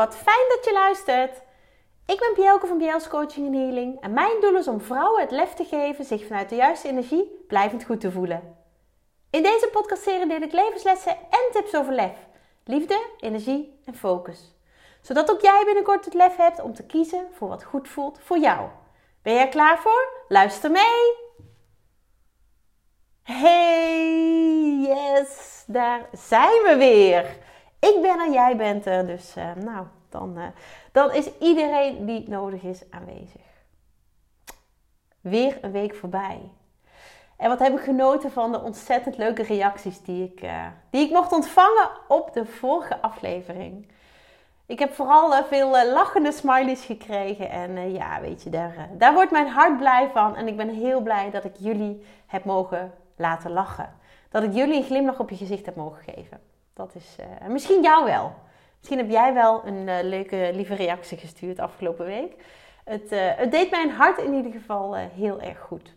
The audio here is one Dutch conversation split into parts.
wat fijn dat je luistert. Ik ben Bielke van Biels Coaching en Healing en mijn doel is om vrouwen het lef te geven zich vanuit de juiste energie blijvend goed te voelen. In deze podcastserie deel ik levenslessen en tips over lef, liefde, energie en focus. Zodat ook jij binnenkort het lef hebt om te kiezen voor wat goed voelt voor jou. Ben jij er klaar voor? Luister mee! Hey, yes, daar zijn we weer. Ik ben er, jij bent er, dus uh, nou, dan, uh, dan is iedereen die nodig is aanwezig. Weer een week voorbij. En wat heb ik genoten van de ontzettend leuke reacties die ik, uh, die ik mocht ontvangen op de vorige aflevering. Ik heb vooral veel lachende smileys gekregen. En ja, weet je, daar, daar wordt mijn hart blij van. En ik ben heel blij dat ik jullie heb mogen laten lachen. Dat ik jullie een glimlach op je gezicht heb mogen geven. Dat is uh, misschien jou wel. Misschien heb jij wel een uh, leuke, lieve reactie gestuurd afgelopen week. Het, uh, het, deed mijn hart in ieder geval heel erg goed.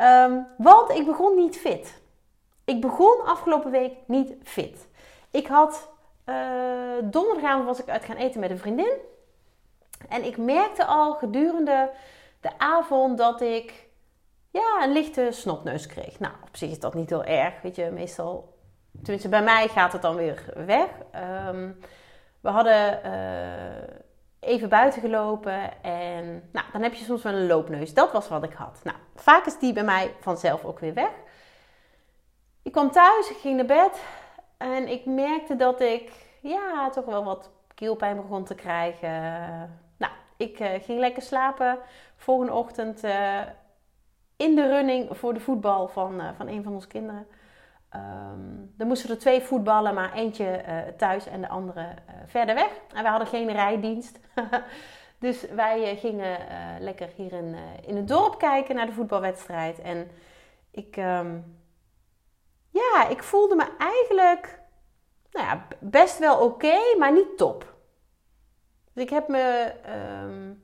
Um, want ik begon niet fit. Ik begon afgelopen week niet fit. Ik had donderdagavond was ik uit gaan eten met een vriendin. En ik merkte al gedurende de avond dat ik ja, een lichte snotneus kreeg. Nou, op zich is dat niet heel erg. Weet je, meestal tenminste bij mij gaat het dan weer weg. Um, we hadden uh, even buiten gelopen en nou, dan heb je soms wel een loopneus. Dat was wat ik had. Nou, vaak is die bij mij vanzelf ook weer weg. Ik kwam thuis, ik ging naar bed en ik merkte dat ik ja, toch wel wat keelpijn begon te krijgen. Nou, ik uh, ging lekker slapen. Volgende ochtend uh, in de running voor de voetbal van, van een van onze kinderen. Um, er moesten er twee voetballen, maar eentje uh, thuis en de andere uh, verder weg. En we hadden geen rijdienst. dus wij uh, gingen lekker hier in, in het dorp kijken naar de voetbalwedstrijd. En ik, um, ja, ik voelde me eigenlijk nou ja, best wel oké, maar niet top. Dus ik heb me um,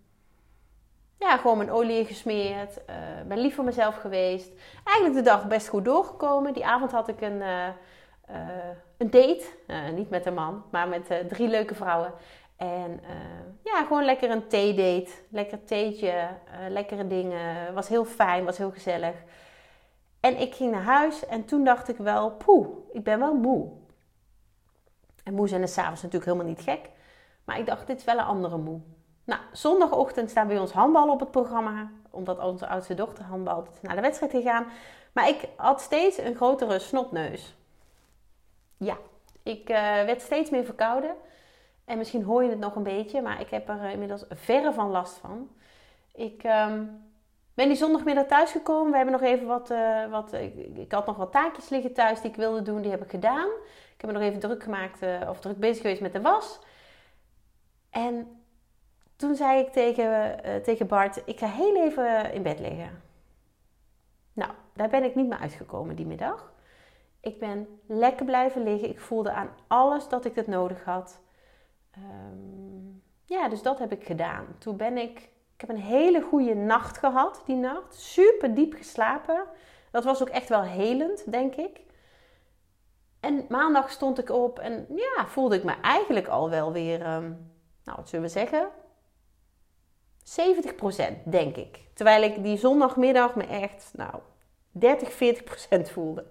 ja, gewoon mijn olie gesmeerd. Uh, ben lief voor mezelf geweest. Eigenlijk de dag best goed doorgekomen. Die avond had ik een, uh, uh, een date. niet met een man, maar met drie leuke vrouwen. En ja, gewoon lekker een theedate. Lekker theetje, lekkere dingen. Was heel fijn, was heel gezellig. En ik ging naar huis en toen dacht ik wel, poeh, ik ben wel moe. En moe zijn is s'avonds natuurlijk helemaal niet gek. Maar ik dacht, dit is wel een andere moe. Nou, zondagochtend staan bij ons handbal op het programma. Omdat onze oudste dochter handbalt naar de wedstrijd gegaan. Maar ik had steeds een grotere snotneus. Ja, ik uh, werd steeds meer verkouden. En misschien hoor je het nog een beetje, maar ik heb er inmiddels verre van last van. Ik um, ben die zondagmiddag thuisgekomen. We hebben nog even wat. Uh, wat ik, ik, had nog wat taakjes liggen thuis die ik wilde doen. Die heb ik gedaan. Ik heb me nog even druk gemaakt, of druk bezig geweest met de was. En toen zei ik tegen, uh, tegen Bart: Ik ga heel even in bed liggen. Nou, daar ben ik niet meer uitgekomen die middag. Ik ben lekker blijven liggen. Ik voelde aan alles dat ik het nodig had. Um, ja, dus dat heb ik gedaan. Toen ben ik. Ik heb een hele goede nacht gehad die nacht. Super diep geslapen. Dat was ook echt wel helend, denk ik. En maandag stond ik op en ja, voelde ik me eigenlijk al wel weer, um, nou wat zullen we zeggen, 70% denk ik. Terwijl ik die zondagmiddag me echt, nou, 30, 40% voelde.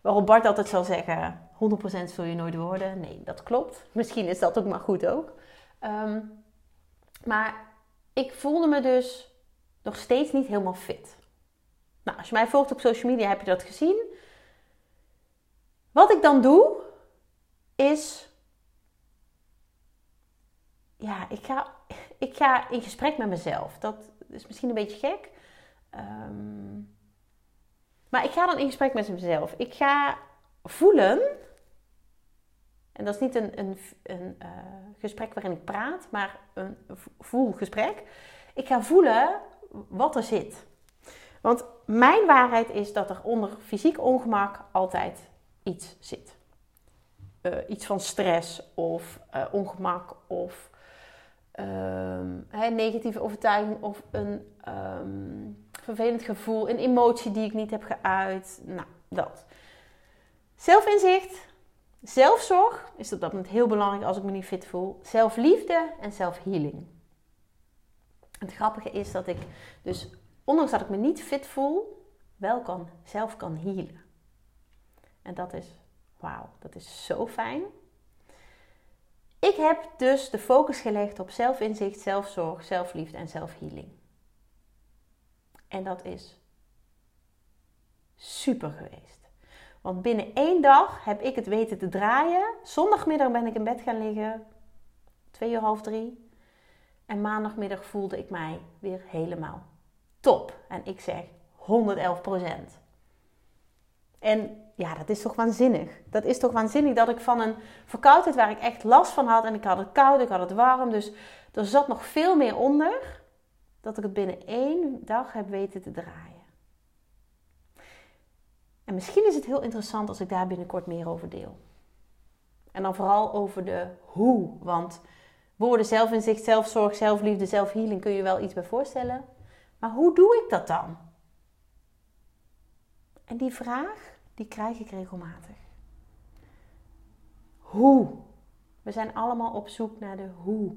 Waarop Bart altijd zal zeggen, 100% zul je nooit worden. Nee, dat klopt. Misschien is dat ook maar goed ook. Um, maar ik voelde me dus nog steeds niet helemaal fit. Nou, als je mij volgt op social media heb je dat gezien. Wat ik dan doe, is... Ja, ik ga ik ga in gesprek met mezelf. Dat is misschien een beetje gek. Um, maar ik ga dan in gesprek met mezelf. Ik ga voelen. En dat is niet een, een, een uh, gesprek waarin ik praat, maar een voelgesprek. Ik ga voelen wat er zit. Want mijn waarheid is dat er onder fysiek ongemak altijd iets zit. Uh, iets van stress of uh, ongemak of um, negatieve overtuiging of een um, vervelend gevoel, een emotie die ik niet heb geuit. Nou, dat. Zelfinzicht, Zelfzorg is op dat moment heel belangrijk als ik me niet fit voel. Zelfliefde en zelfhealing. Het grappige is dat ik dus, ondanks dat ik me niet fit voel, wel kan, zelf kan healen. En dat is, wauw, dat is zo fijn. Ik heb dus de focus gelegd op zelfinzicht, zelfzorg, zelfliefde en zelfhealing. En dat is super geweest. Want binnen één dag heb ik het weten te draaien. Zondagmiddag ben ik in bed gaan liggen. Twee uur half drie. En maandagmiddag voelde ik mij weer helemaal top. En ik zeg 111 procent. En ja, dat is toch waanzinnig. Dat is toch waanzinnig dat ik van een verkoudheid waar ik echt last van had. En ik had het koud, ik had het warm. Dus er zat nog veel meer onder. Dat ik het binnen één dag heb weten te draaien. En misschien is het heel interessant als ik daar binnenkort meer over deel. En dan vooral over de hoe. Want woorden zelfinzicht, zelfzorg, zelfliefde, zelfhealing kun je wel iets bij voorstellen. Maar hoe doe ik dat dan? En die vraag, die krijg ik regelmatig. Hoe? We zijn allemaal op zoek naar de hoe.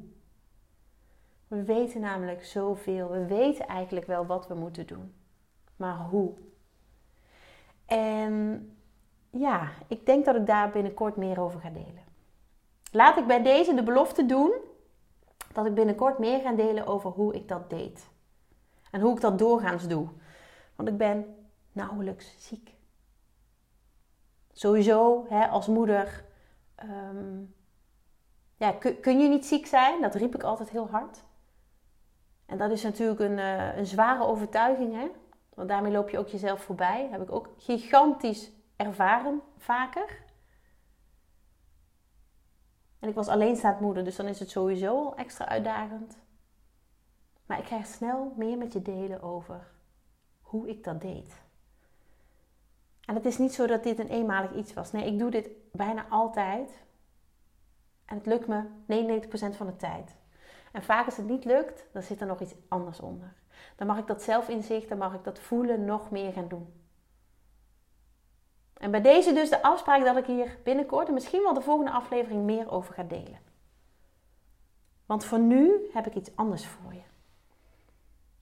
We weten namelijk zoveel. We weten eigenlijk wel wat we moeten doen. Maar hoe? En ja, ik denk dat ik daar binnenkort meer over ga delen. Laat ik bij deze de belofte doen dat ik binnenkort meer ga delen over hoe ik dat deed. En hoe ik dat doorgaans doe. Want ik ben nauwelijks ziek. Sowieso hè, als moeder ehm, ja, kun, je niet ziek zijn. Dat riep ik altijd heel hard. En dat is natuurlijk een, uh, een zware overtuiging. Hè? Want daarmee loop je ook jezelf voorbij. Heb ik ook gigantisch ervaren, vaker. En ik was alleenstaand moeder, dus dan is het sowieso al extra uitdagend. Maar ik ga snel meer met je delen over hoe ik dat deed. En het is niet zo dat dit een eenmalig iets was. Nee, ik doe dit bijna altijd. En het lukt me 99% van de tijd. En vaak als het niet lukt, dan zit er nog iets anders onder. Dan mag ik dat zelfinzicht, dan mag ik dat voelen nog meer gaan doen. En bij deze dus de afspraak dat ik hier binnenkort en misschien wel de volgende aflevering meer over ga delen. Want voor nu heb ik iets anders voor je.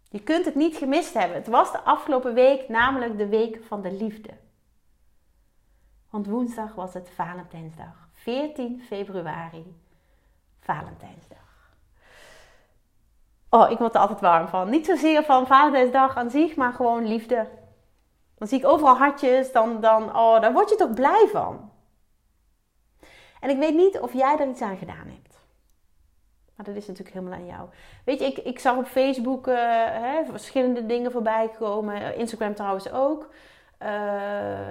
Je kunt het niet gemist hebben. Het was de afgelopen week namelijk de week van de liefde. Want woensdag was het Valentijnsdag. 14 februari. Valentijnsdag. Oh, ik word er altijd warm van. Niet zozeer van Valentijnsdag aan zich, maar gewoon liefde. Dan zie ik overal hartjes, dan, dan, oh, daar word je toch blij van. En ik weet niet of jij er iets aan gedaan hebt. Maar dat is natuurlijk helemaal aan jou. Weet je, ik, ik zag op Facebook uh, hè, verschillende dingen voorbij komen. Instagram trouwens ook. Uh,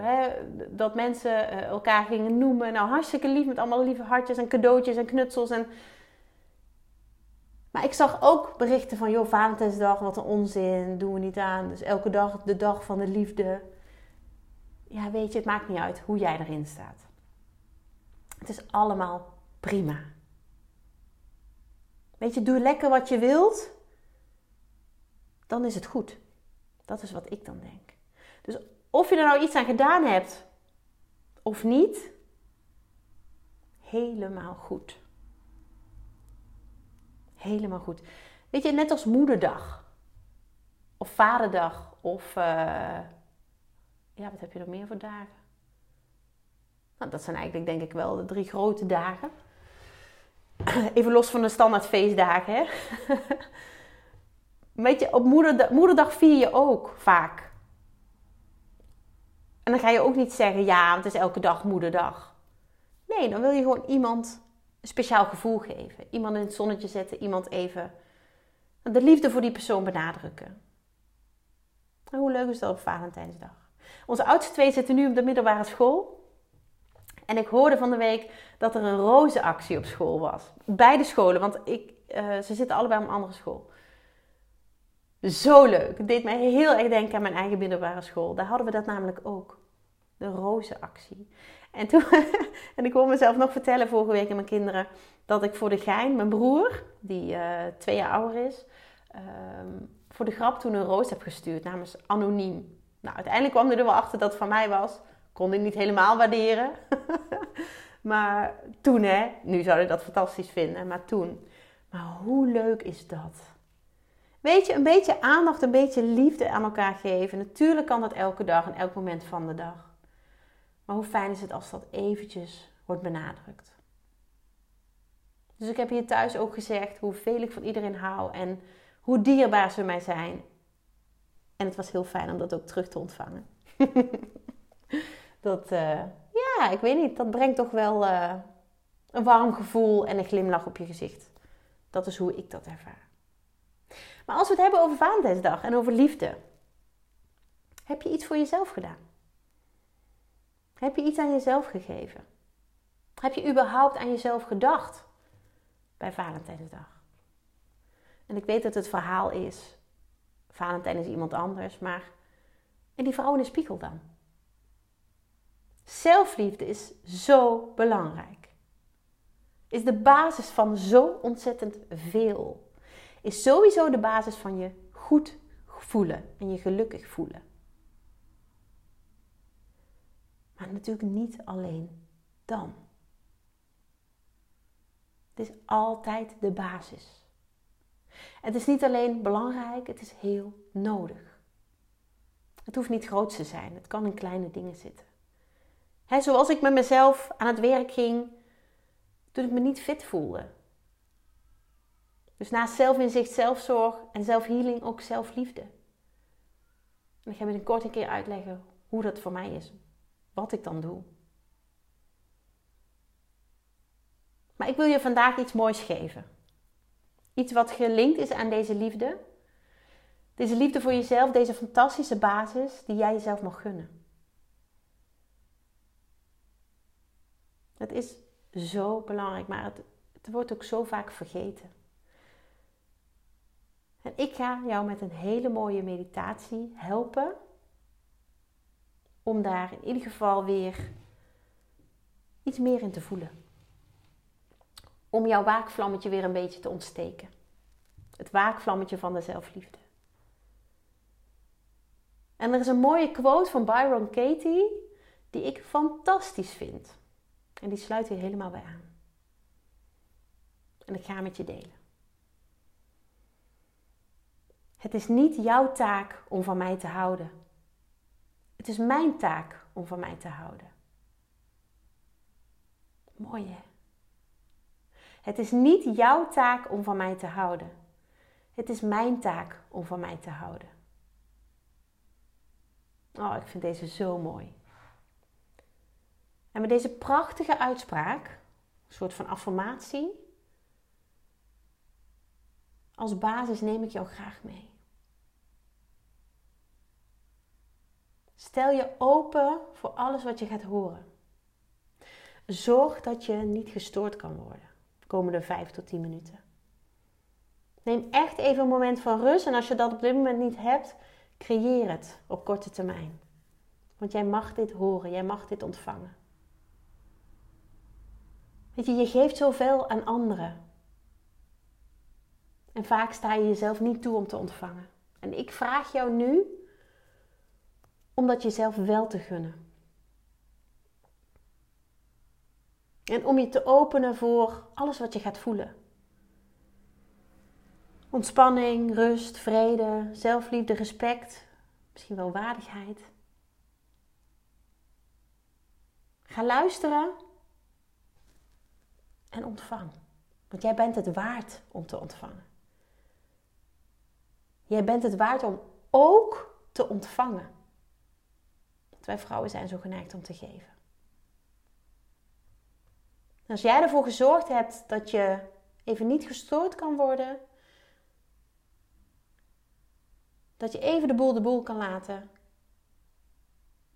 hè, dat mensen uh, elkaar gingen noemen. Nou, hartstikke lief met allemaal lieve hartjes en cadeautjes en knutsels. En maar ik zag ook berichten van, joh, Valentijnsdag, wat een onzin, doen we niet aan. Dus elke dag de dag van de liefde. Ja, weet je, het maakt niet uit hoe jij erin staat. Het is allemaal prima. Weet je, doe lekker wat je wilt. Dan is het goed. Dat is wat ik dan denk. Dus of je er nou iets aan gedaan hebt of niet, helemaal goed helemaal goed. Weet je, net als moederdag. Of vaderdag. Of, uh, ja, wat heb je nog meer voor dagen? Nou, dat zijn eigenlijk denk ik wel de drie grote dagen. Even los van de standaard feestdagen, hè. Weet je, op moederdag vier je ook vaak. En dan ga je ook niet zeggen, ja, het is elke dag moederdag. Nee, dan wil je gewoon iemand een speciaal gevoel geven. Iemand in het zonnetje zetten, iemand even de liefde voor die persoon benadrukken. En hoe leuk is dat op Valentijnsdag? Onze oudste twee zitten nu op de middelbare school. En ik hoorde van de week dat er een rozenactie op school was. Beide scholen, want ik, uh, ze zitten allebei op een andere school. Zo leuk. Het deed mij heel erg denken aan mijn eigen middelbare school. Daar hadden we dat namelijk ook. De rozenactie. En, toen, en ik hoorde mezelf nog vertellen vorige week aan mijn kinderen dat ik voor de gein, mijn broer, die uh, twee jaar ouder is, ehm, voor de grap toen een roos heb gestuurd namens anoniem. Nou, uiteindelijk kwam hij er wel achter dat het van mij was. Kon ik niet helemaal waarderen. Maar toen, hè, nu zou ik dat fantastisch vinden, maar toen. Maar hoe leuk is dat? Weet je, een beetje aandacht, een beetje liefde aan elkaar geven. Natuurlijk kan dat elke dag en elk moment van de dag. Maar hoe fijn is het als dat eventjes wordt benadrukt? Dus ik heb hier thuis ook gezegd hoeveel ik van iedereen hou en hoe dierbaar ze mij zijn. En het was heel fijn om dat ook terug te ontvangen. dat, uh, ja, ik weet niet, dat brengt toch wel uh, een warm gevoel en een glimlach op je gezicht. Dat is hoe ik dat ervaar. Maar als we het hebben over Valentijnsdag en over liefde, heb je iets voor jezelf gedaan? Heb je iets aan jezelf gegeven? Heb je überhaupt aan jezelf gedacht bij Valentijnsdag? En ik weet dat het verhaal is: Valentijn is iemand anders, maar. En die vrouw in de spiegel dan? Zelfliefde is zo belangrijk. Is de basis van zo ontzettend veel. Is sowieso de basis van je goed voelen en je gelukkig voelen. Maar natuurlijk niet alleen dan. Het is altijd de basis. Het is niet alleen belangrijk, het is heel nodig. Het hoeft niet groot te zijn, het kan in kleine dingen zitten. He, zoals ik met mezelf aan het werk ging toen ik me niet fit voelde. Dus naast zelfinzicht, zelfzorg en zelfhealing ook zelfliefde. En ik ga kort een keer uitleggen hoe dat voor mij is. Wat ik dan doe. Maar ik wil je vandaag iets moois geven. Iets wat gelinkt is aan deze liefde. Deze liefde voor jezelf, deze fantastische basis die jij jezelf mag gunnen. Het is zo belangrijk, maar het wordt ook zo vaak vergeten. En ik ga jou met een hele mooie meditatie helpen om daar in ieder geval weer iets meer in te voelen om jouw waakvlammetje weer een beetje te ontsteken. Het waakvlammetje van de zelfliefde. En er is een mooie quote van Byron Katie die ik fantastisch vind. En die sluit hier helemaal bij aan. En ik ga met je delen. Het is niet jouw taak om van mij te houden. Het is mijn taak om van mij te houden. Mooi hè? Het is niet jouw taak om van mij te houden. Het is mijn taak om van mij te houden. Oh, ik vind deze zo mooi. En met deze prachtige uitspraak, een soort van affirmatie, als basis neem ik jou graag mee. Stel je open voor alles wat je gaat horen. Zorg dat je niet gestoord kan worden komende 5 tot 10 minuten. Neem echt even een moment van rust en als je dat op dit moment niet hebt, creëer het op korte termijn. Want jij mag dit horen, jij mag dit ontvangen. Weet je, je geeft zoveel aan anderen. En vaak sta je jezelf niet toe om te ontvangen. En ik vraag jou nu om dat jezelf wel te gunnen. En om je te openen voor alles wat je gaat voelen. Ontspanning, rust, vrede, zelfliefde, respect, misschien wel waardigheid. Ga luisteren en ontvang. Want jij bent het waard om te ontvangen. Jij bent het waard om ook te ontvangen. Want wij vrouwen zijn zo geneigd om te geven. Als jij ervoor gezorgd hebt dat je even niet gestoord kan worden, dat je even de boel de boel kan laten,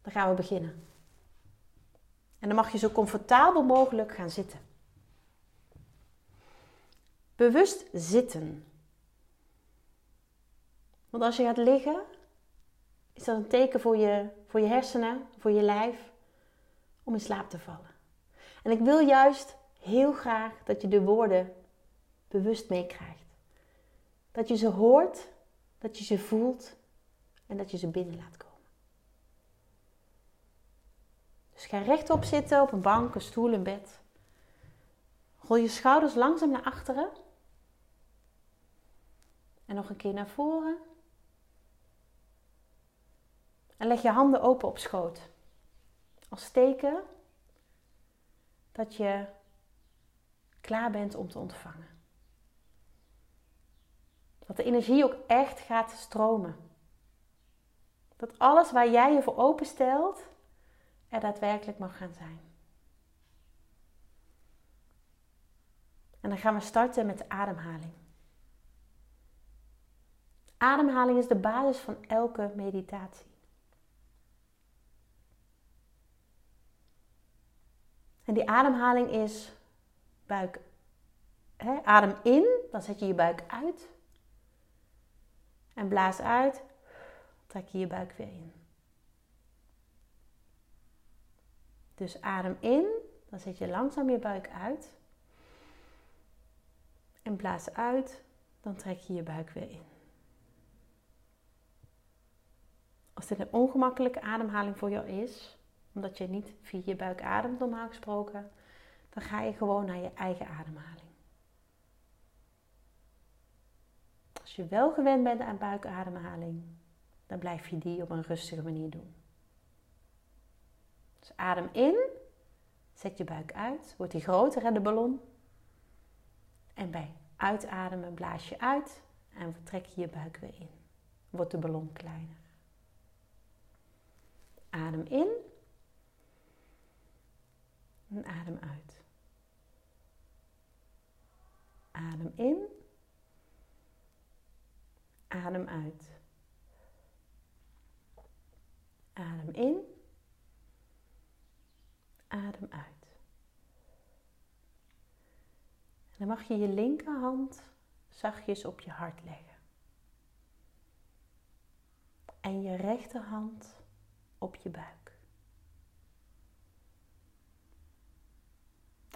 dan gaan we beginnen. En dan mag je zo comfortabel mogelijk gaan zitten. Bewust zitten. Want als je gaat liggen, is dat een teken voor je, voor je hersenen, voor je lijf, om in slaap te vallen. En ik wil juist heel graag dat je de woorden bewust meekrijgt. Dat je ze hoort, dat je ze voelt en dat je ze binnen laat komen. Dus ga rechtop zitten op een bank, een stoel, een bed. Rol je schouders langzaam naar achteren. En nog een keer naar voren. En leg je handen open op schoot. Als teken dat je klaar bent om te ontvangen. Dat de energie ook echt gaat stromen. Dat alles waar jij je voor openstelt, er daadwerkelijk mag gaan zijn. En dan gaan we starten met de ademhaling. Ademhaling is de basis van elke meditatie. En die ademhaling is buik. Adem in, dan zet je je buik uit. En blaas uit, trek je je buik weer in. Dus adem in, dan zet je langzaam je buik uit. En blaas uit, dan trek je je buik weer in. Als dit een ongemakkelijke ademhaling voor jou is, omdat je niet via je buik ademt normaal gesproken, dan ga je gewoon naar je eigen ademhaling. Als je wel gewend bent aan buikademhaling, dan blijf je die op een rustige manier doen. Dus adem in, zet je buik uit, wordt die groter hè, de ballon. En bij uitademen blaas je uit en trek je je buik weer in. Wordt de ballon kleiner. Adem in en adem uit. Adem in. Adem uit. Adem in. Adem uit. En dan mag je je linkerhand zachtjes op je hart leggen. En je rechterhand op je buik.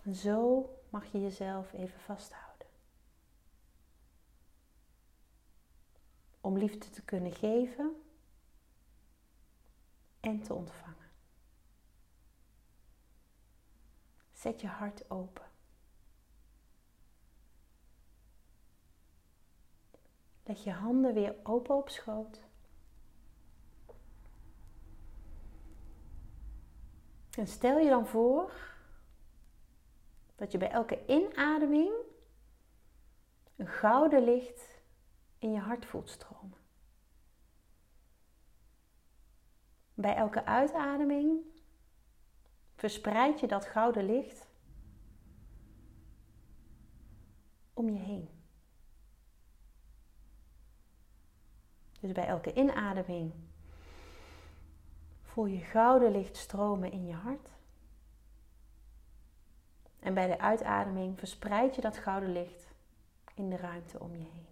En zo mag je jezelf even vasthouden. Om liefde te kunnen geven en te ontvangen. Zet je hart open. Leg je handen weer open op schoot. En stel je dan voor dat je bij elke inademing een gouden licht in je hart voelt stromen. Bij elke uitademing verspreid je dat gouden licht om je heen. Dus bij elke inademing voel je gouden licht stromen in je hart. En bij de uitademing verspreid je dat gouden licht in de ruimte om je heen.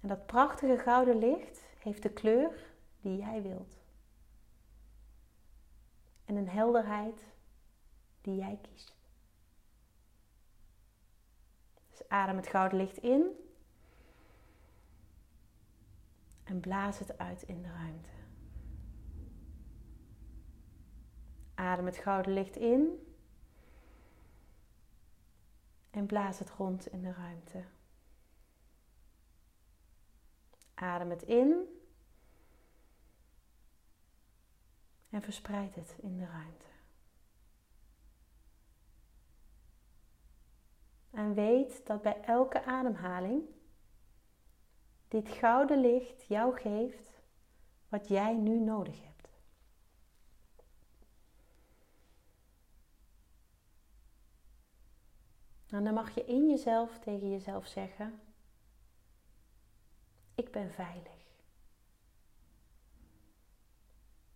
En dat prachtige gouden licht heeft de kleur die jij wilt. En een helderheid die jij kiest. Dus adem het gouden licht in en blaas het uit in de ruimte. Adem het gouden licht in en blaas het rond in de ruimte. Adem het in en verspreid het in de ruimte. En weet dat bij elke ademhaling dit gouden licht jou geeft wat jij nu nodig hebt. En dan mag je in jezelf tegen jezelf zeggen: Ik ben veilig.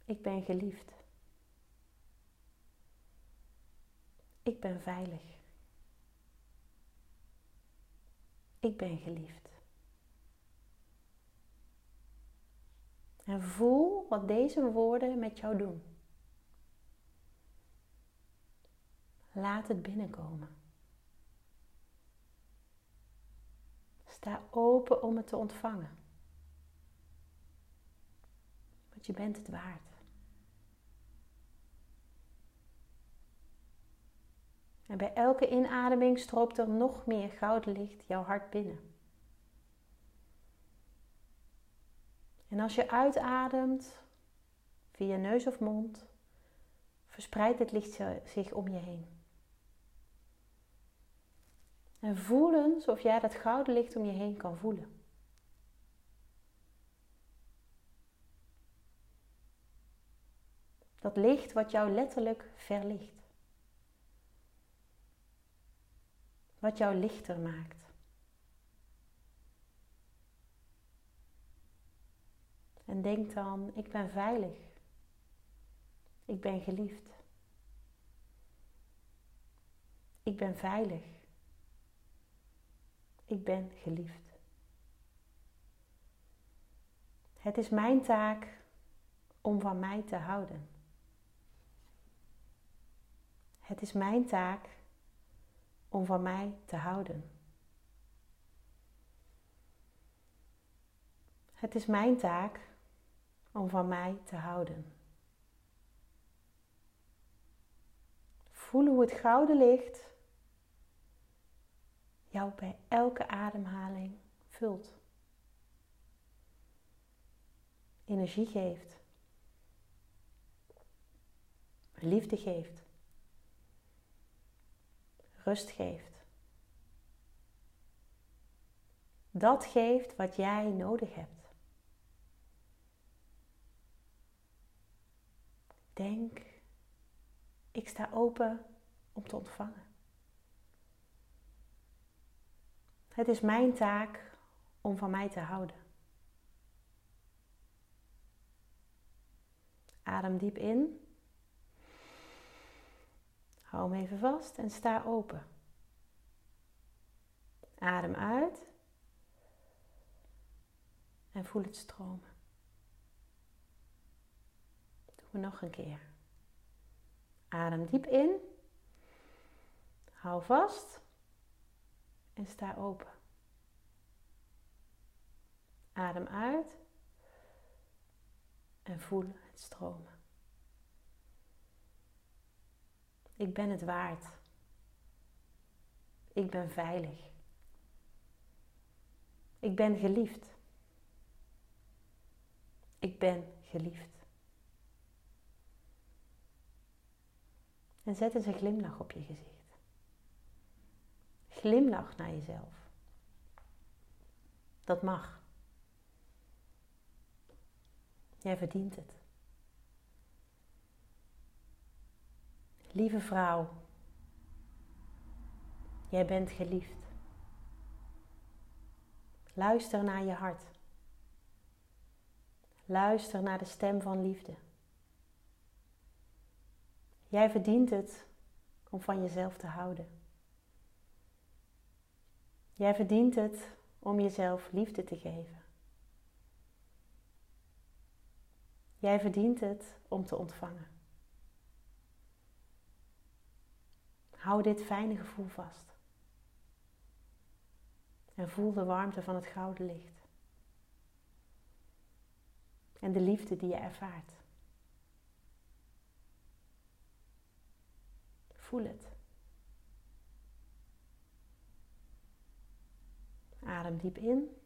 Ik ben geliefd. Ik ben veilig. Ik ben geliefd. En voel wat deze woorden met jou doen. Laat het binnenkomen. Sta open om het te ontvangen. Want je bent het waard. En bij elke inademing stroopt er nog meer goudlicht jouw hart binnen. En als je uitademt via neus of mond, verspreidt het licht zich om je heen. En voel eens of jij dat gouden licht om je heen kan voelen. Dat licht wat jou letterlijk verlicht. Wat jou lichter maakt. En denk dan, ik ben veilig. Ik ben geliefd. Ik ben veilig. Ik ben geliefd. Het is mijn taak om van mij te houden. Het is mijn taak om van mij te houden. Het is mijn taak om van mij te houden. Voel hoe het gouden licht jou bij elke ademhaling vult. Energie geeft. Liefde geeft. Rust geeft. Dat geeft wat jij nodig hebt. Denk, ik sta open om te ontvangen. Het is mijn taak om van mij te houden. Adem diep in. Hou hem even vast en sta open. Adem uit. En voel het stromen. Doen we nog een keer. Adem diep in. Hou vast en sta open. Adem uit en voel het stromen. Ik ben het waard. Ik ben veilig. Ik ben geliefd. Ik ben geliefd. En zet eens een glimlach op je gezicht. Glimlach naar jezelf. Dat mag. Jij verdient het. Lieve vrouw, jij bent geliefd. Luister naar je hart. Luister naar de stem van liefde. Jij verdient het om van jezelf te houden. Jij verdient het om jezelf liefde te geven. Jij verdient het om te ontvangen. Hou dit fijne gevoel vast. En voel de warmte van het gouden licht. En de liefde die je ervaart. Voel het. Adem diep in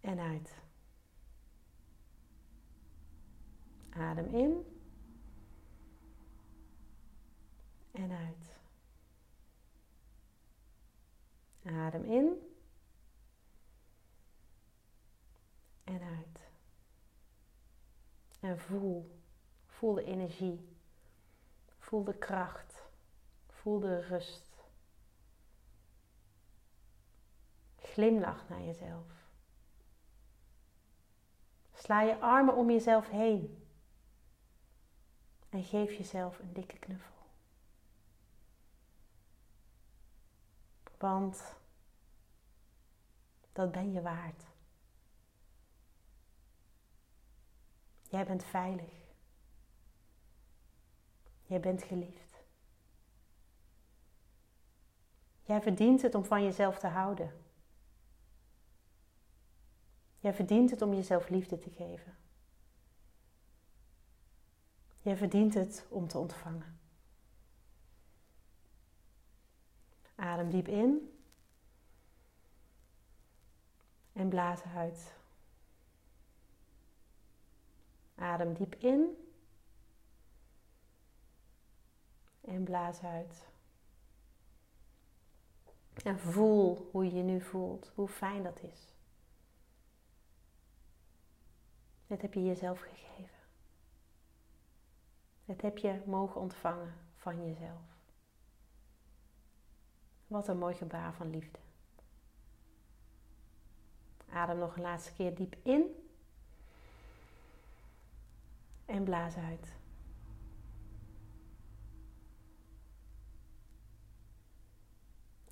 en uit. Adem in en uit. Adem in en uit. En voel, voel de energie, voel de kracht, voel de rust. Glimlach naar jezelf. Sla je armen om jezelf heen. En geef jezelf een dikke knuffel. Want dat ben je waard. Jij bent veilig. Jij bent geliefd. Jij verdient het om van jezelf te houden. Jij verdient het om jezelf liefde te geven. Jij verdient het om te ontvangen. Adem diep in. En blaas uit. Adem diep in. En blaas uit. En voel hoe je je nu voelt, hoe fijn dat is. Dit heb je jezelf gegeven. Dit heb je mogen ontvangen van jezelf. Wat een mooi gebaar van liefde. Adem nog een laatste keer diep in. En blaas uit.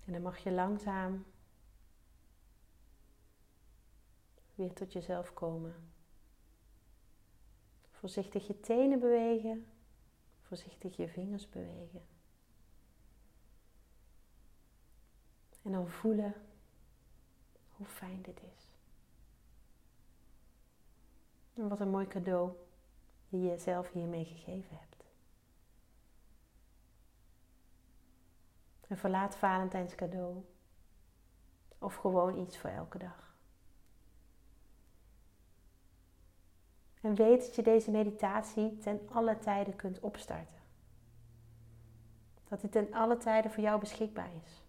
En dan mag je langzaam weer tot jezelf komen. Voorzichtig je tenen bewegen. Voorzichtig je vingers bewegen. En dan voelen hoe fijn dit is. En wat een mooi cadeau je jezelf hiermee gegeven hebt. Een verlaat Valentijns cadeau. Of gewoon iets voor elke dag. En weet dat je deze meditatie ten alle tijden kunt opstarten. Dat dit ten alle tijden voor jou beschikbaar is.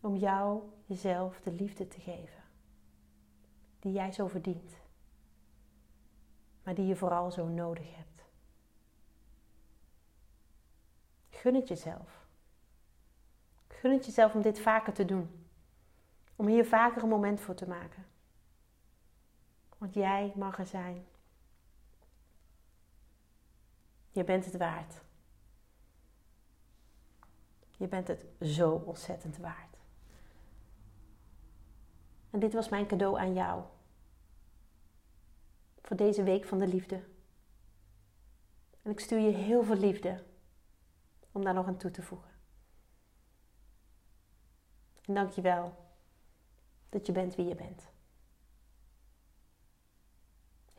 Om jou, jezelf, de liefde te geven. Die jij zo verdient. Maar die je vooral zo nodig hebt. Gun het jezelf. Gun het jezelf om dit vaker te doen. Om hier vaker een moment voor te maken. Want jij mag er zijn. Je bent het waard. Je bent het zo ontzettend waard. En dit was mijn cadeau aan jou. Voor deze week van de liefde. En ik stuur je heel veel liefde om daar nog aan toe te voegen. En dank je wel dat je bent wie je bent.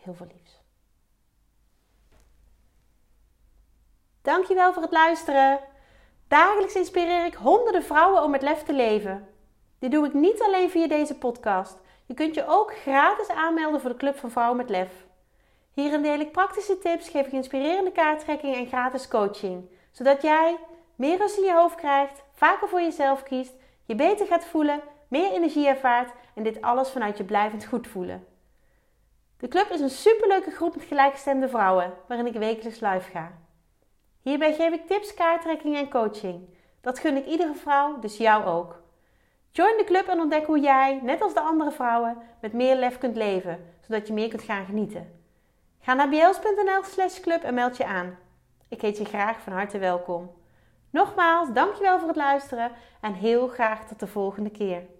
Heel veel liefs. Dankjewel voor het luisteren. Dagelijks inspireer ik honderden vrouwen om met lef te leven. Dit doe ik niet alleen via deze podcast. Je kunt je ook gratis aanmelden voor de Club van Vrouwen met Lef. Hierin deel ik praktische tips, geef ik inspirerende kaarttrekking en gratis coaching zodat jij meer rust in je hoofd krijgt, vaker voor jezelf kiest, je beter gaat voelen, meer energie ervaart en dit alles vanuit je blijvend goed voelen. De club is een superleuke groep met gelijkgestemde vrouwen, waarin ik wekelijks live ga. Hierbij geef ik tips, kaarttrekking en coaching. Dat gun ik iedere vrouw, dus jou ook. Join de club en ontdek hoe jij, net als de andere vrouwen, met meer lef kunt leven, zodat je meer kunt gaan genieten. Ga naar bls.nl slash club en meld je aan. Ik heet je graag van harte welkom. Nogmaals, dankjewel voor het luisteren en heel graag tot de volgende keer.